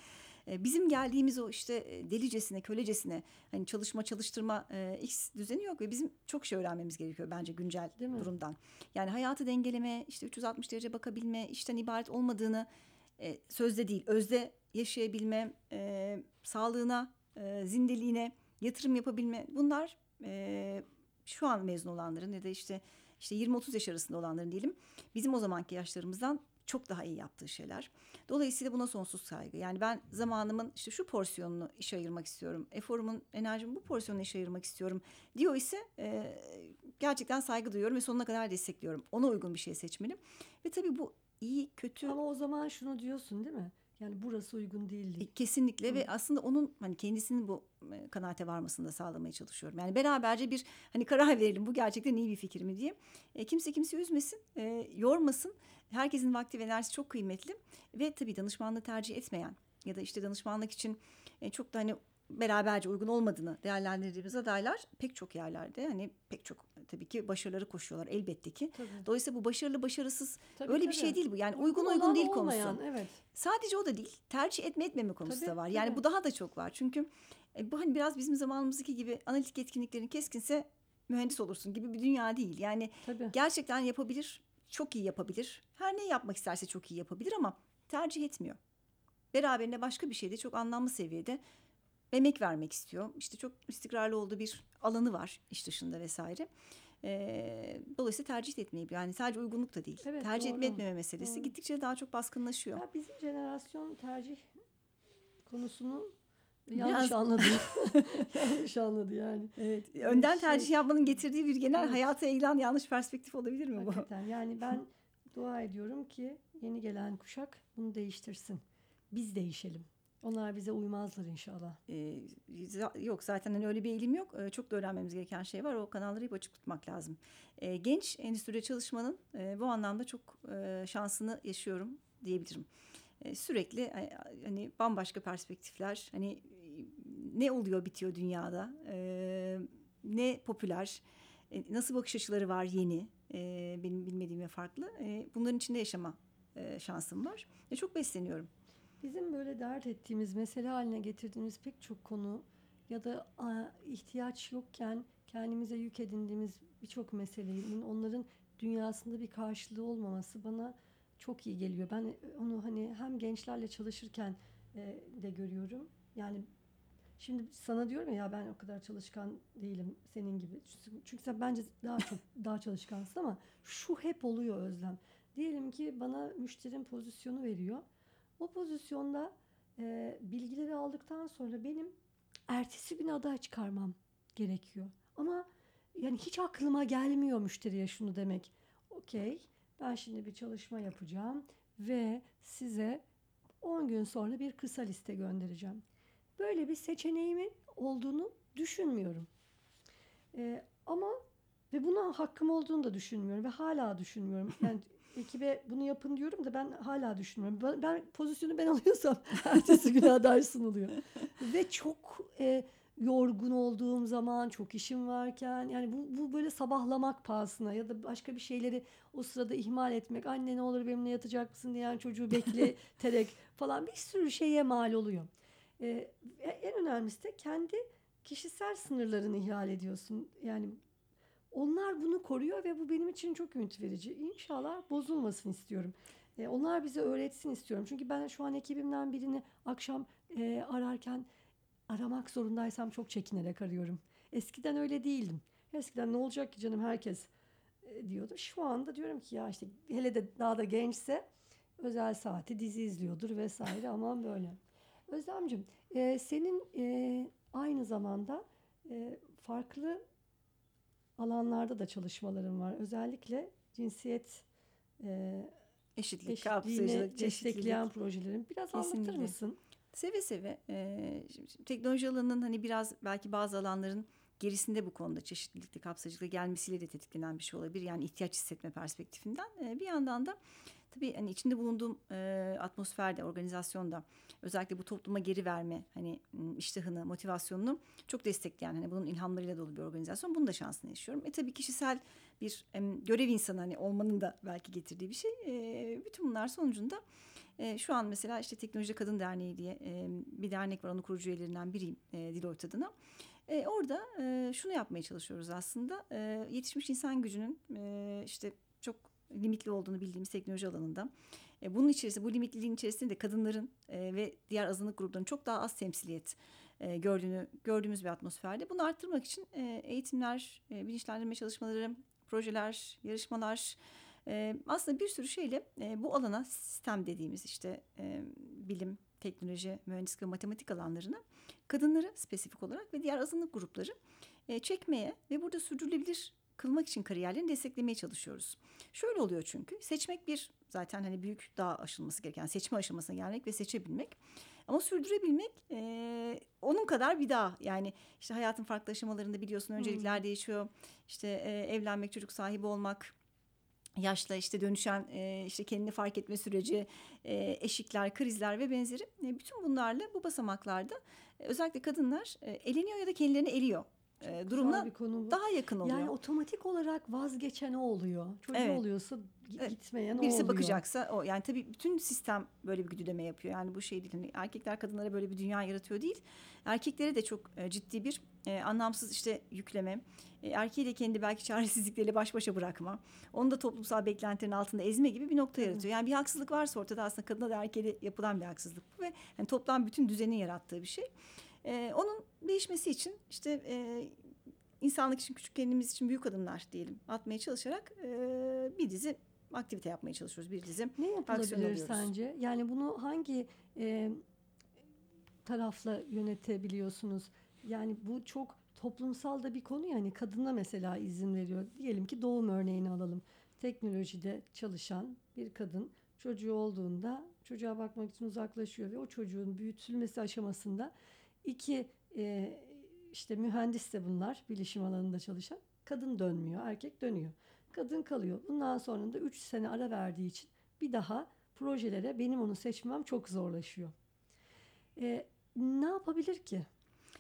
E, Bizim geldiğimiz o işte e, delicesine, kölecesine hani çalışma çalıştırma e, X düzeni yok ve bizim çok şey öğrenmemiz gerekiyor bence güncel Değil mi? durumdan. Yani hayatı dengeleme, işte 360 derece bakabilme, işten ibaret olmadığını e, sözde değil, özde yaşayabilme, e, sağlığına, e, zindeliğine yatırım yapabilme bunlar e, şu an mezun olanların ya da işte işte 20-30 yaş arasında olanların diyelim bizim o zamanki yaşlarımızdan çok daha iyi yaptığı şeyler. Dolayısıyla buna sonsuz saygı. Yani ben zamanımın işte şu porsiyonunu işe ayırmak istiyorum. Eforumun, enerjimin bu porsiyonunu işe ayırmak istiyorum diyor ise e, gerçekten saygı duyuyorum ve sonuna kadar destekliyorum. Ona uygun bir şey seçmeli. Ve tabii bu iyi, kötü Ama o zaman şunu diyorsun değil mi? Yani burası uygun değil e. Kesinlikle ve aslında onun hani kendisinin bu e, kanaate varmasını da sağlamaya çalışıyorum. Yani beraberce bir hani karar verelim bu gerçekten iyi bir fikir mi diye. E, kimse kimseyi üzmesin, e, yormasın. Herkesin vakti ve enerjisi çok kıymetli ve tabii danışmanlığı tercih etmeyen ya da işte danışmanlık için e, çok da hani beraberce uygun olmadığını değerlendirdiğimiz adaylar pek çok yerlerde hani pek çok tabii ki başarıları koşuyorlar elbette ki. Tabii. Dolayısıyla bu başarılı başarısız Tabii, öyle bir tabii. şey değil bu. Yani uygun olan uygun değil olmayan, konusu. Evet. Sadece o da değil. Tercih etme etmeme konusu Tabii, da var. Yani tabii. bu daha da çok var. Çünkü e, bu hani biraz bizim zamanımızdaki gibi analitik etkinliklerin keskinse mühendis olursun gibi bir dünya değil. Yani Tabii. gerçekten yapabilir, çok iyi yapabilir. Her ne yapmak isterse çok iyi yapabilir ama tercih etmiyor. Beraberinde başka bir şeyde çok anlamlı seviyede emek vermek istiyor. İşte çok istikrarlı olduğu bir alanı var iş dışında vesaire. Ee, dolayısıyla tercih etmeyebiliyor. Yani sadece uygunluk da değil. Evet, tercih etme doğru. etmeme meselesi Doğru. gittikçe daha çok baskınlaşıyor. Ya bizim jenerasyon tercih konusunu yanlış Biraz- anladı. yanlış anladı yani. Evet, Ee, önden şey- tercih yapmanın getirdiği bir genel Evet. hayata eğilen yanlış perspektif olabilir mi bu? Hakikaten yani ben dua ediyorum ki yeni gelen kuşak bunu değiştirsin. Biz değişelim. Onlar bize uymazlar inşallah. Ee, yok zaten hani öyle bir eğilim yok. Ee, çok da öğrenmemiz gereken şey var. O kanalları hep açık tutmak lazım. Ee, genç endüstride çalışmanın e, bu anlamda çok e, şansını yaşıyorum diyebilirim. E, sürekli hani bambaşka perspektifler, hani e, ne oluyor bitiyor dünyada, e, ne popüler, e, nasıl bakış açıları var yeni, e, benim bilmediğim ve farklı. E, bunların içinde yaşama e, şansım var. E, çok besleniyorum. Bizim böyle dert ettiğimiz, mesele haline getirdiğimiz pek çok konu ya da ihtiyaç yokken kendimize yük edindiğimiz birçok meselenin onların dünyasında bir karşılığı olmaması bana çok iyi geliyor. Ben onu hani hem gençlerle çalışırken e, de görüyorum. Yani şimdi sana diyorum ya, ben o kadar çalışkan değilim senin gibi. Çünkü- sen bence daha çok daha çalışkansın ama şu hep oluyor Özlem. Diyelim ki bana müşterim pozisyonu veriyor. O pozisyonda e, bilgileri aldıktan sonra benim ertesi gün aday çıkarmam gerekiyor. Ama yani hiç aklıma gelmiyor müşteriye şunu demek. Okey ben şimdi bir çalışma yapacağım ve size 10 gün sonra bir kısa liste göndereceğim. Böyle bir seçeneğimin olduğunu düşünmüyorum. E, ama ve buna hakkım olduğunu da düşünmüyorum ve hala düşünmüyorum. Yani ekibe bunu yapın diyorum da ben hala düşünmüyorum. Ben, ben pozisyonu ben alıyorsam ertesi güne aday sunuluyor. Ve çok e, yorgun olduğum zaman, çok işim varken yani bu, bu böyle sabahlamak pahasına ya da başka bir şeyleri o sırada ihmal etmek. Anne ne olur benimle yatacak mısın diyen çocuğu bekleterek falan bir sürü şeye mal oluyor. E, en önemlisi de kendi kişisel sınırlarını ihlal ediyorsun. Yani onlar bunu koruyor ve bu benim için çok ümit verici. İnşallah bozulmasın istiyorum. E, onlar bize öğretsin istiyorum. Çünkü ben şu an ekibimden birini akşam e, ararken aramak zorundaysam çok çekinerek arıyorum. Eskiden öyle değildim. Eskiden ne olacak ki canım herkes e, diyordu. Şu anda diyorum ki ya işte hele de daha da gençse özel saati dizi izliyordur vesaire aman böyle. Özlemcim e, senin e, aynı zamanda e, farklı alanlarda da çalışmaların var. Özellikle cinsiyet e, Eşitlik, eşitliğini destekleyen projelerin biraz anlatır Kesinlikle. mısın? Seve seve. Ee, şimdi- teknoloji alanının hani biraz belki bazı alanların gerisinde bu konuda çeşitlilikle, kapsayıcılıkla gelmesiyle de tetiklenen bir şey olabilir. Yani ihtiyaç hissetme perspektifinden. Ee, bir yandan da tabii hani içinde bulunduğum e, atmosferde, organizasyonda özellikle bu topluma geri verme hani iştahını, motivasyonunu çok destekleyen hani bunun ilhamlarıyla dolu bir organizasyon. Bunun da şansını yaşıyorum. E tabii kişisel bir em, görev insanı hani olmanın da belki getirdiği bir şey. E, bütün bunlar sonucunda e, şu an mesela işte Teknoloji Kadın Derneği diye e, bir dernek var. Onun kurucu üyelerinden biriyim e, Deloitte adına. E, orada e, şunu yapmaya çalışıyoruz aslında. E, yetişmiş insan gücünün e, işte çok limitli olduğunu bildiğimiz teknoloji alanında. E, bunun içerisinde, bu limitliliğin içerisinde de kadınların e, ve diğer azınlık gruplarının çok daha az temsiliyet e, gördüğünü gördüğümüz bir atmosferde. Bunu arttırmak için e, eğitimler, e, bilinçlendirme çalışmaları, projeler, yarışmalar, e, aslında bir sürü şeyle e, bu alana sistem dediğimiz işte e, bilim, teknoloji, mühendislik ve matematik alanlarına kadınları spesifik olarak ve diğer azınlık grupları e, çekmeye ve burada sürdürülebilir kılmak için kariyerlerini desteklemeye çalışıyoruz. Şöyle oluyor çünkü seçmek bir zaten hani büyük dağ aşılması gereken seçme aşamasına gelmek ve seçebilmek. Ama sürdürebilmek e, onun kadar bir dağ. Yani işte hayatın farklı aşamalarında biliyorsun öncelikler değişiyor. İşte e, evlenmek, çocuk sahibi olmak, yaşla işte dönüşen e, işte kendini fark etme süreci, e, eşikler, krizler ve benzeri e, bütün bunlarla bu basamaklarda e, özellikle kadınlar e, eleniyor ya da kendilerini eliyor e, bir konu bu. daha yakın oluyor. Yani otomatik olarak vazgeçen o oluyor. Çocuğu Evet. oluyorsa gitmeyen Birisi oluyor. bakacaksa o yani tabii bütün sistem böyle bir güdüleme yapıyor. Yani bu şey değil. Hani erkekler kadınlara böyle bir dünya yaratıyor değil. Erkeklere de çok ciddi bir e, anlamsız işte yükleme. E, erkeği de kendi belki çaresizlikleriyle baş başa bırakma. Onu da toplumsal beklentilerin altında ezme gibi bir nokta yaratıyor. Yani bir haksızlık varsa ortada aslında kadına da erkeğe de yapılan bir haksızlık bu ve yani toplam bütün düzenin yarattığı bir şey. E, onun değişmesi için işte e, insanlık için küçük kendimiz için büyük adımlar diyelim atmaya çalışarak e, bir dizi aktivite yapmaya çalışıyoruz. Bir dizi Ne yapılabilir sence? Yani bunu hangi e, tarafla yönetebiliyorsunuz? Yani bu çok toplumsal da bir konu yani kadına mesela izin veriyor. Diyelim ki doğum örneğini alalım. Teknolojide çalışan bir kadın çocuğu olduğunda çocuğa bakmak için uzaklaşıyor ve o çocuğun büyütülmesi aşamasında iki e, işte mühendis de bunlar bilişim alanında çalışan kadın dönmüyor erkek dönüyor. Kadın kalıyor. Bundan sonra da 3 sene ara verdiği için bir daha projelere benim onu seçmem çok zorlaşıyor. E, ne yapabilir ki?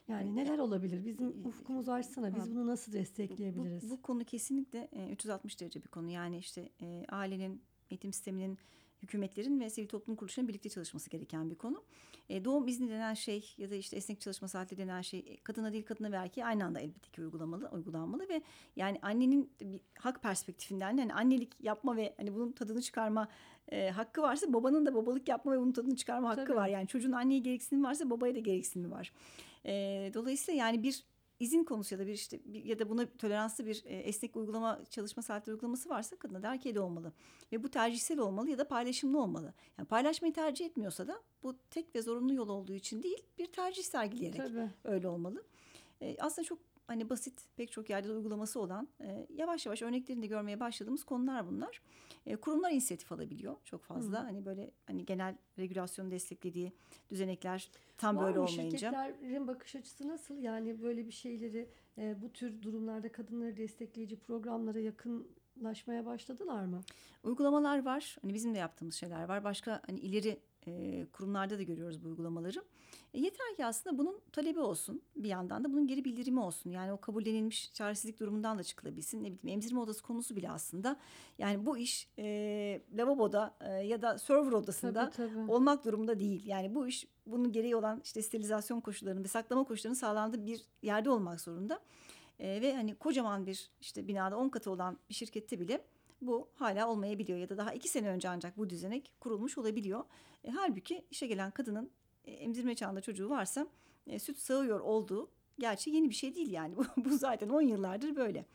Yani neler olabilir? Bizim ufkumuzu açsana. Biz bunu nasıl destekleyebiliriz? Bu, bu konu kesinlikle e, 360 derece bir konu. Yani işte e, ailenin, eğitim sisteminin, hükümetlerin ve sivil toplum kuruluşlarının birlikte çalışması gereken bir konu. E, doğum izni denen şey ya da işte esnek çalışma saati denen şey e, kadına değil kadına ve erkeğe aynı anda elbette ki uygulamalı, uygulanmalı ve yani annenin bir hak perspektifinden hani annelik yapma ve hani bunun tadını çıkarma e, hakkı varsa babanın da babalık yapma ve bunun tadını çıkarma hakkı Tabii. var. Yani çocuğun anneye gereksinimi varsa babaya da gereksinimi var. E, dolayısıyla yani bir izin konusu ya da bir işte bir, ya da buna toleranslı bir e, esnek uygulama çalışma saatleri uygulaması varsa kadına da erkeğe de olmalı. Ve bu tercihsel olmalı ya da paylaşımlı olmalı. Yani paylaşmayı tercih etmiyorsa da bu tek ve zorunlu yol olduğu için değil bir tercih sergileyerek Tabii. öyle olmalı. E, aslında çok hani basit pek çok yerde de uygulaması olan e, yavaş yavaş örneklerini de görmeye başladığımız konular bunlar. E, kurumlar inisiyatif alabiliyor çok fazla. Hani böyle hani genel regülasyonu desteklediği düzenekler tam Var böyle mı? olmayınca. Şirketlerin bakış açısı nasıl? Yani böyle bir şeyleri e, bu tür durumlarda kadınları destekleyici programlara yakınlaşmaya başladılar mı? Uygulamalar var. Hani bizim de yaptığımız şeyler var. Başka hani ileri e, kurumlarda da görüyoruz bu uygulamaları. E, yeter ki aslında bunun talebi olsun. Bir yandan da bunun geri bildirimi olsun. Yani o kabullenilmiş çaresizlik durumundan da çıkılabilsin. Ne bileyim emzirme odası konusu bile aslında. Yani bu iş e, lavaboda e, ya da server odasında Tabii, tabii. olmak durumunda değil. Yani bu iş bunun gereği olan işte sterilizasyon koşullarının ve saklama koşullarının sağlandığı bir yerde olmak zorunda. E, ve hani kocaman bir işte binada 10 katı olan bir şirkette bile bu hala olmayabiliyor ya da daha iki sene önce ancak bu düzenek kurulmuş olabiliyor. E, halbuki işe gelen kadının e, emzirme çağında çocuğu varsa e, süt sağıyor olduğu gerçi yeni bir şey değil yani bu, bu zaten 10 yıllardır böyle.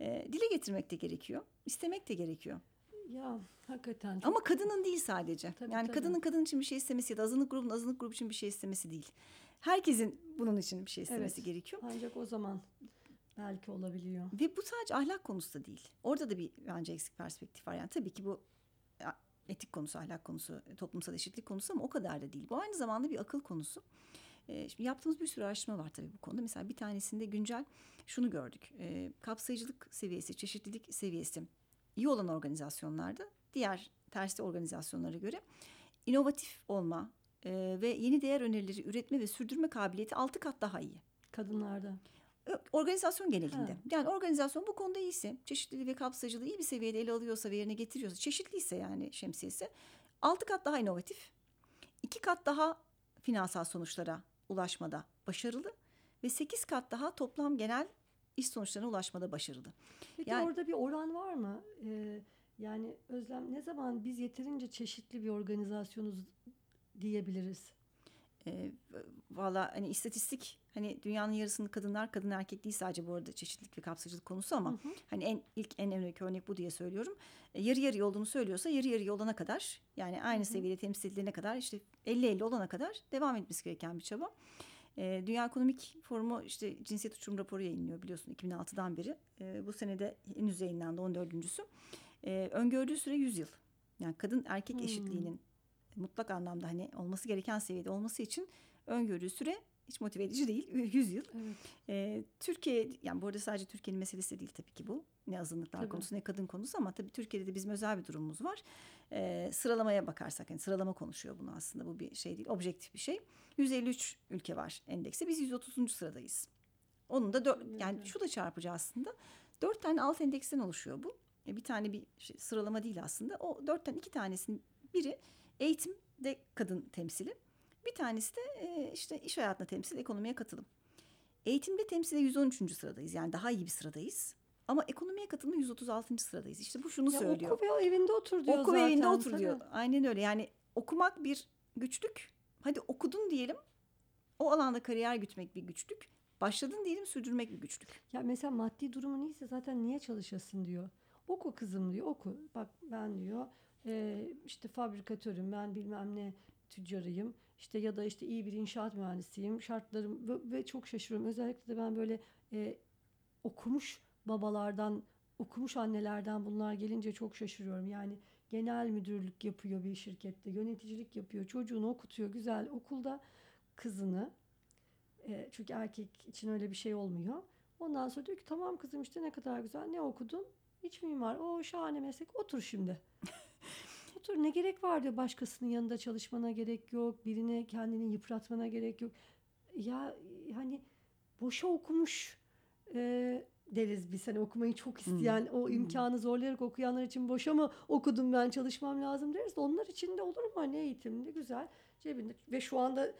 E, dile getirmek de gerekiyor, istemek de gerekiyor. Ya hakikaten. Çok... Ama kadının değil sadece. Tabii, yani tabii. kadının kadın için bir şey istemesi ya da azınlık grubun azınlık grubu için bir şey istemesi değil. Herkesin bunun için bir şey istemesi Evet. gerekiyor. Ancak o zaman belki olabiliyor. Ve bu sadece ahlak konusu da değil. Orada da bir bence eksik perspektif var. Yani tabii ki bu ya, etik konusu, ahlak konusu, toplumsal eşitlik konusu ama o kadar da değil. Bu aynı zamanda bir akıl konusu. Ee, şimdi yaptığımız bir sürü araştırma var tabii bu konuda. Mesela bir tanesinde güncel şunu gördük. Ee, kapsayıcılık seviyesi, çeşitlilik seviyesi iyi olan organizasyonlarda diğer tersi organizasyonlara göre inovatif olma e, ve yeni değer önerileri üretme ve sürdürme kabiliyeti altı kat daha iyi. Kadınlarda. Organizasyon genelinde. Ha. Yani organizasyon bu konuda iyiyse, çeşitliliği ve kapsayıcılığı iyi bir seviyede ele alıyorsa ve yerine getiriyorsa, çeşitliyse yani şemsiyesi, altı kat daha inovatif, iki kat daha finansal sonuçlara ulaşmada başarılı ve sekiz kat daha toplam genel iş sonuçlarına ulaşmada başarılı. Peki Yani- orada bir oran var mı? Ee, yani Özlem ne zaman biz yeterince çeşitli bir organizasyonuz diyebiliriz? E, Valla hani istatistik hani dünyanın yarısını kadınlar kadın erkek değil sadece bu arada çeşitlilik ve kapsayıcılık konusu ama Hı hı. hani en ilk en önemli örnek bu diye söylüyorum. E, yarı yarıya olduğunu söylüyorsa yarı yarıya olana kadar yani aynı Hı hı. seviyede temsil edilene kadar işte 50-50 olana kadar devam etmesi gereken bir çaba. E, Dünya Ekonomik Forumu işte cinsiyet uçurum raporu yayınlıyor biliyorsun 2006'dan beri. E, bu senede henüz yayınlandı 14.sü. E, öngördüğü süre 100 yıl. Yani kadın erkek Hmm. eşitliğinin mutlak anlamda hani olması gereken seviyede olması için öngördüğü süre hiç motive edici değil. 100 yıl. Evet. Türkiye yani bu arada sadece Türkiye'nin meselesi değil tabii ki bu. Ne azınlıklar Tabii. konusu ne kadın konusu ama tabii Türkiye'de de bizim özel bir durumumuz var. Ee, sıralamaya bakarsak yani sıralama konuşuyor bunu aslında bu bir şey değil objektif bir şey. 153 ülke var endekste biz 130. sıradayız. Onun da dört, yani şu da çarpıcı aslında. Dört tane alt endeksten oluşuyor bu. E, Bir tane bir şey, sıralama değil aslında. O dörtten iki tanesinin biri eğitimde kadın temsili. Bir tanesi de e, işte iş hayatına temsil, ekonomiye katılım. Eğitimde temsile 113. sıradayız. Yani daha iyi bir sıradayız. Ama ekonomiye katılımda 136. sıradayız. İşte bu şunu Ya söylüyor. oku ve evinde otur diyor Oku zaten. evinde otur tabii. diyor. Aynen öyle. Yani okumak bir güçlük. Hadi okudun diyelim. O alanda kariyer gütmek bir güçlük. Başladın diyelim sürdürmek bir güçlük. Ya mesela maddi durumun iyiyse zaten niye çalışasın diyor. Oku kızım diyor oku. Bak ben diyor e, işte fabrikatörüm ben bilmem ne tüccarıyım. İşte ya da işte iyi bir inşaat mühendisiyim. Şartlarım ve, ve çok şaşırıyorum. Özellikle de ben böyle e, okumuş babalardan, okumuş annelerden bunlar gelince çok şaşırıyorum. Yani genel müdürlük yapıyor bir şirkette, yöneticilik yapıyor, çocuğunu okutuyor güzel okulda kızını. E, çünkü erkek için öyle bir şey olmuyor. Ondan sonra diyor ki tamam kızım işte ne kadar güzel ne okudun? İç mimar. O şahane meslek. Otur şimdi. Otur ne gerek var diyor başkasının yanında çalışmana gerek yok. Birine kendini yıpratmana gerek yok. Ya hani boşa okumuş e, deriz biz. Hani okumayı çok isteyen o Hmm. imkanı zorlayarak okuyanlar için boşa mı okudum ben çalışmam lazım deriz. de Onlar için de olur mu hani eğitim ne güzel cebinde. Ve şu anda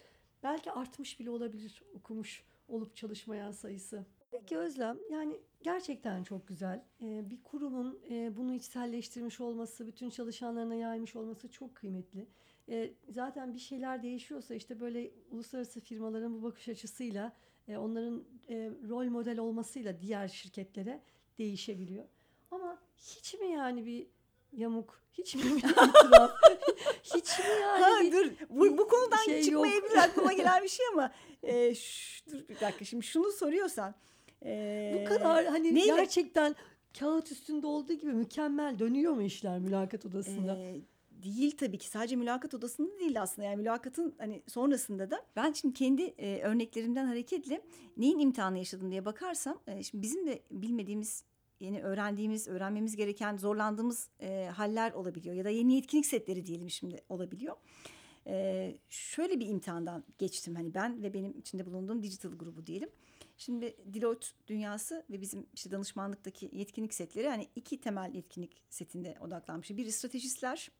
belki artmış bile olabilir okumuş olup çalışmayan sayısı. Peki Özlem yani gerçekten çok güzel. Ee, bir kurumun e, bunu içselleştirmiş olması, bütün çalışanlarına yaymış olması çok kıymetli. Ee, zaten bir şeyler değişiyorsa işte böyle uluslararası firmaların bu bakış açısıyla e, onların e, rol model olmasıyla diğer şirketlere değişebiliyor. Ama hiç mi yani bir yamuk, hiç mi bir itiraf, hiç mi yani Ha, bir- dur bu, bu konudan şey çıkmayabilir aklıma gelen bir şey ama e, şş, dur bir dakika şimdi şunu soruyorsan e, Bu kadar hani neyle- gerçekten kağıt üstünde olduğu gibi mükemmel dönüyor mu işler mülakat odasında? Ee, değil tabii ki sadece mülakat odasında değil aslında yani mülakatın hani sonrasında da ben şimdi kendi e, örneklerimden hareketle neyin imtihanı yaşadım diye bakarsam e, şimdi bizim de bilmediğimiz yeni öğrendiğimiz öğrenmemiz gereken zorlandığımız e, haller olabiliyor ya da yeni yetkinlik setleri diyelim şimdi olabiliyor. E, şöyle bir imtihandan geçtim hani ben ve benim içinde bulunduğum digital grubu diyelim. Şimdi Deloitte dünyası ve bizim işte danışmanlıktaki yetkinlik setleri hani iki temel yetkinlik setinde odaklanmış. Biri stratejistler,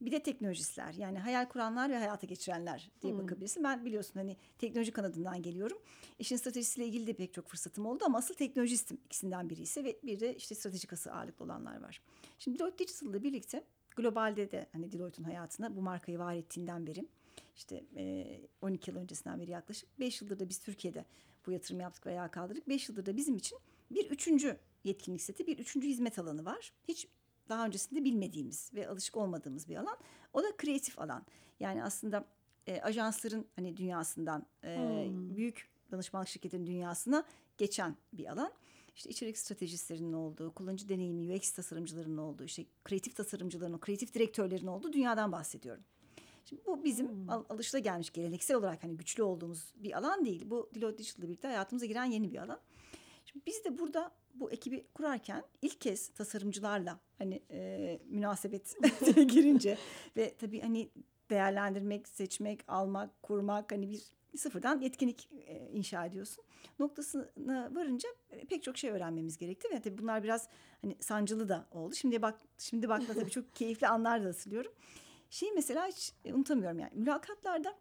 Bir de teknolojistler yani hayal kuranlar ve hayata geçirenler diye Hmm. bakabilirsin. Ben biliyorsun hani teknoloji kanadından geliyorum. İşin stratejisiyle ilgili de pek çok fırsatım oldu ama asıl teknolojistim ikisinden biri ise ve bir de işte strateji kası ağırlıklı olanlar var. Şimdi Deloitte Digital'la birlikte globalde de hani Deloitte'un hayatına bu markayı var ettiğinden beri işte e, 12 yıl öncesinden beri yaklaşık 5 yıldır da biz Türkiye'de bu yatırım yaptık ve ayağa kaldırdık. 5 yıldır da bizim için bir üçüncü yetkinlik seti, bir üçüncü hizmet alanı var. Hiç daha öncesinde bilmediğimiz ve alışık olmadığımız bir alan. O da kreatif alan. Yani aslında e, ajansların hani dünyasından e, Hmm. büyük danışmanlık şirketinin dünyasına geçen bir alan. İşte içerik stratejistlerinin olduğu, kullanıcı deneyimi, UX tasarımcılarının olduğu, işte kreatif tasarımcıların, kreatif direktörlerin olduğu dünyadan bahsediyorum. Şimdi bu bizim Hmm. al- alışılagelmiş geleneksel olarak hani güçlü olduğumuz bir alan değil. Bu Deloitte Digital'la birlikte hayatımıza giren yeni bir alan. Şimdi biz de burada bu ekibi kurarken ilk kez tasarımcılarla hani e, münasebet girince ve tabii hani değerlendirmek, seçmek, almak, kurmak hani bir sıfırdan yetkinlik e, inşa ediyorsun. Noktasına varınca e, pek çok şey öğrenmemiz gerekti ve tabii bunlar biraz hani sancılı da oldu. Şimdi bak şimdi bakma tabii çok keyifli anlar da hatırlıyorum. Şeyi mesela hiç e, unutamıyorum yani mülakatlarda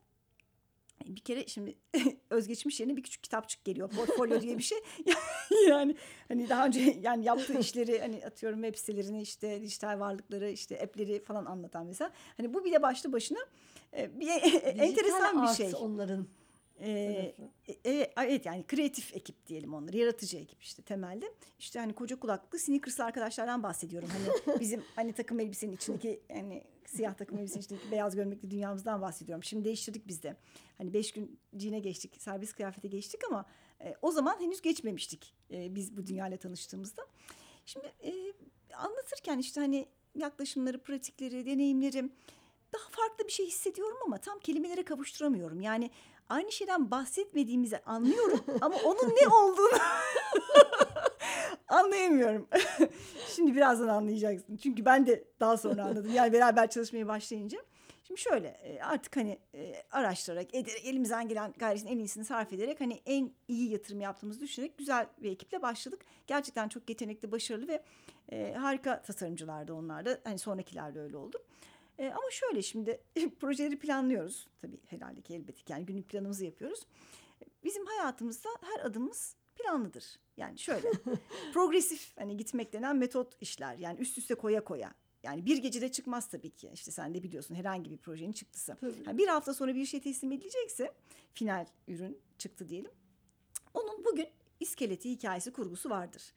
bir kere şimdi özgeçmiş yerine bir küçük kitapçık geliyor. Portfolyo diye bir şey. yani hani daha önce yani yaptığı işleri hani atıyorum web sitelerini işte dijital varlıkları işte app'leri falan anlatan mesela. Hani bu bile başlı başına e, bir enteresan bir şey. onların. Ee, e- evet, evet yani kreatif ekip diyelim onları. Yaratıcı ekip işte temelde. İşte hani koca kulaklı sneakers'lı arkadaşlardan bahsediyorum. Hani bizim hani takım elbisenin içindeki yani siyah takım içindeki beyaz gömlekli dünyamızdan bahsediyorum. Şimdi değiştirdik biz de. Hani beş gün cine geçtik, serbest kıyafete geçtik ama e, o zaman henüz geçmemiştik e, biz bu dünyayla tanıştığımızda. Şimdi e, anlatırken işte hani yaklaşımları, pratikleri, deneyimlerim daha farklı bir şey hissediyorum ama tam kelimelere kavuşturamıyorum. Yani aynı şeyden bahsetmediğimizi anlıyorum ama onun ne olduğunu anlayamıyorum. Şimdi birazdan anlayacaksın. Çünkü ben de daha sonra anladım. Yani beraber çalışmaya başlayınca. Şimdi şöyle e, artık hani e, araştırarak, elimizden gelen gayretin en iyisini sarf ederek hani en iyi yatırım yaptığımızı düşünerek güzel bir ekiple başladık. Gerçekten çok yetenekli, başarılı ve e, harika tasarımcılardı onlar da. Hani sonrakiler de öyle oldu. E, ama şöyle şimdi projeleri planlıyoruz. Tabii herhalde ki elbette yani günlük planımızı yapıyoruz. Bizim hayatımızda her adımımız planlıdır. Yani şöyle progresif hani gitmek denen metot işler. Yani üst üste koya koya. Yani bir gecede çıkmaz tabii ki. İşte sen de biliyorsun herhangi bir projenin çıktısı. Tabii. Yani bir hafta sonra bir şey teslim edilecekse final ürün çıktı diyelim. Onun bugün iskeleti, hikayesi, kurgusu vardır.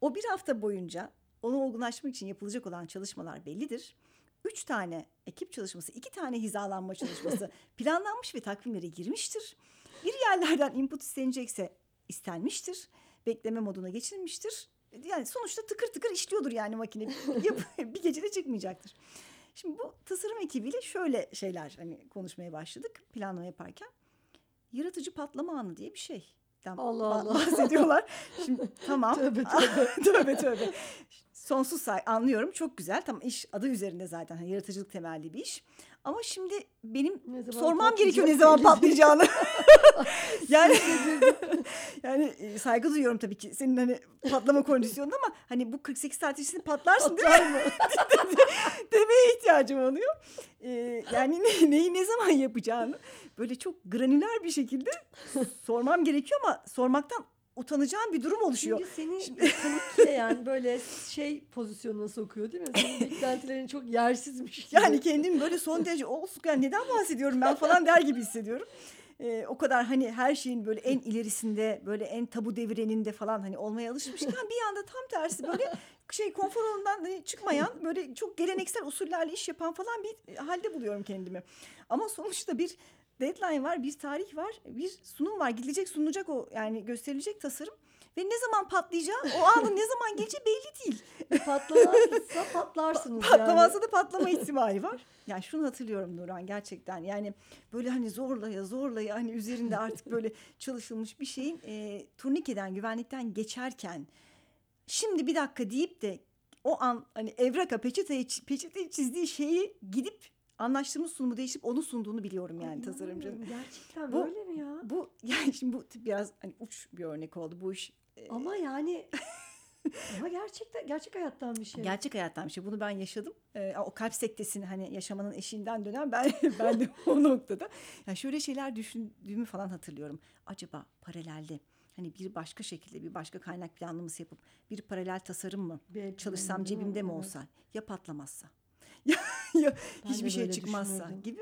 O bir hafta boyunca onu olgunlaşmak için yapılacak olan çalışmalar bellidir. Üç tane ekip çalışması, iki tane hizalanma çalışması planlanmış ve takvimlere girmiştir. Bir yerlerden input istenecekse istenmiştir. Bekleme moduna geçilmiştir. Yani sonuçta tıkır tıkır işliyordur yani makine. Bir gecede çıkmayacaktır. Şimdi bu tasarım ekibiyle şöyle şeyler hani konuşmaya başladık planlama yaparken. Yaratıcı patlama anı diye bir şey. Allah Allah. bahsediyorlar. Şimdi tamam. Tövbe tövbe. tövbe tövbe. Sonsuz say anlıyorum çok güzel. Tamam iş adı üzerinde zaten hani yaratıcılık temelli bir iş. Ama şimdi benim sormam gerekiyor ne zaman patlayacağını. yani yani e, saygı duyuyorum tabii ki senin hani patlama kondisyonun ama hani bu 48 saat içinde patlarsın değil mi? Patlar demeye ihtiyacım oluyor. Ee, yani ne- neyi ne zaman yapacağını böyle çok granüler bir şekilde sormam gerekiyor ama sormaktan utanacağım bir durum oluşuyor. Çünkü seni panikle yani böyle şey pozisyonuna sokuyor değil mi? Senin beklentilerin çok yersizmiş gibi. Yani kendimi böyle son derece olsun yani neden bahsediyorum ben falan der gibi hissediyorum. Ee, o kadar hani her şeyin böyle en ilerisinde böyle en tabu devireninde falan hani olmaya alışmışken bir anda tam tersi böyle şey konfor alanından hani çıkmayan böyle çok geleneksel usullerle iş yapan falan bir halde buluyorum kendimi. Ama sonuçta bir deadline var, bir tarih var, bir sunum var. Gidilecek, sunulacak o yani gösterilecek tasarım. Ve ne zaman patlayacağı, o anın ne zaman geleceği belli değil. Patlamazsa patlarsınız Patlamazsa da patlama ihtimali var. Yani şunu hatırlıyorum Nurhan gerçekten yani böyle hani zorlaya zorlaya hani üzerinde artık böyle çalışılmış bir şeyin e, turnikeden güvenlikten geçerken şimdi bir dakika deyip de o an hani evraka peçeteye, peçeteye çizdiği şeyi gidip anlaştığımız sunumu değişip onu sunduğunu biliyorum yani Ay, tasarımcının. Gerçekten Bu- böyle mi ya? Bu yani şimdi bu biraz hani uç bir örnek oldu bu iş. e, Ama yani Ama gerçekten gerçek hayattan bir şey. Gerçek hayattan bir şey. Bunu ben yaşadım. Ee, o kalp sektesini hani yaşamanın eşiğinden dönen ben ben de o noktada. Yani şöyle şeyler düşündüğümü falan hatırlıyorum. Acaba paralelde hani bir başka şekilde bir başka kaynak planlaması yapıp bir paralel tasarım mı Belki çalışsam mi? cebimde mi Evet. olsa ya patlamazsa hiçbir şey çıkmazsa gibi.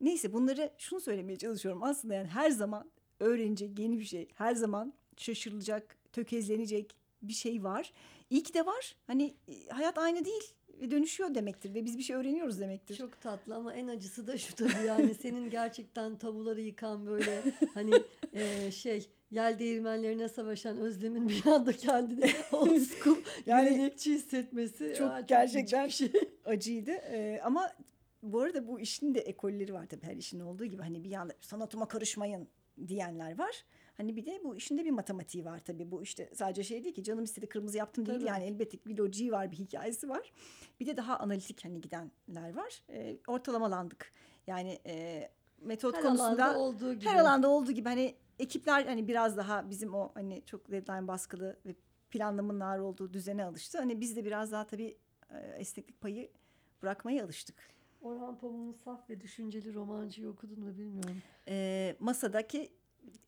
Neyse bunları şunu söylemeye çalışıyorum. Aslında yani her zaman öğrenecek yeni bir şey. Her zaman şaşırılacak, tökezlenecek bir şey var. İyi ki de var. Hani e, hayat aynı değil ve dönüşüyor demektir ve biz bir şey öğreniyoruz demektir. Çok tatlı ama en acısı da şu tabii yani senin gerçekten tabuları yıkan böyle hani e, şey yel değirmenlerine savaşan Özlem'in bir anda kendini old school Yani gelenekçi hissetmesi çok aa, gerçekten- bir şey. acıydı. Ee, ama bu arada bu işin de ekolleri var tabii her işin olduğu gibi. Hani bir yanda sanatıma karışmayın diyenler var. Hani bir de bu işin de bir matematiği var tabii. Bu işte sadece şey değil ki canım istedi kırmızı yaptım değil Tabii. yani elbette bir lojiği var bir hikayesi var. Bir de daha analitik hani gidenler var. Ee, ortalamalandık. Yani e, metot Her konusunda alanda olduğu gibi. her alanda olduğu gibi hani ekipler hani biraz daha bizim o hani çok deadline baskılı ve planlamanın ağır olduğu düzene alıştı. Hani biz de biraz daha tabii esneklik payı bırakmaya alıştık. Orhan Pamuk'un saf ve düşünceli romancıyı okudun mu bilmiyorum. E, masadaki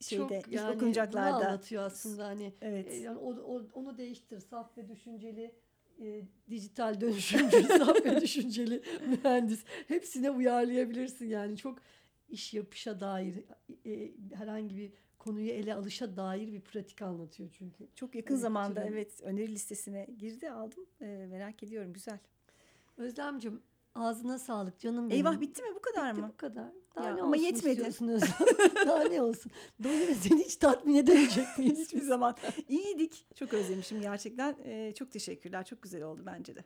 şeyde Çok yani okunacaklarda anlatıyor aslında hani Evet. e, yani o, o- onu değiştir saf ve düşünceli e, dijital dönüşümcü saf ve düşünceli mühendis hepsine uyarlayabilirsin yani çok iş yapışa dair e, herhangi bir konuyu ele alışa dair bir pratik anlatıyor çünkü. çok yakın Evet, zamanda hatırlıyorum. evet öneri listesine girdi aldım. E, merak ediyorum güzel. Özlemcim ağzına sağlık canım benim. Eyvah bitti mi bu kadar Bitti mı? bu kadar. Daha Ya ne ama yetmedi. Daha ne olsun? Doyuru seni hiç tatmin edemeyecek miyiz? Hiçbir zaman iyiydik. Çok özlemişim gerçekten. E, çok teşekkürler. Çok güzel oldu bence de.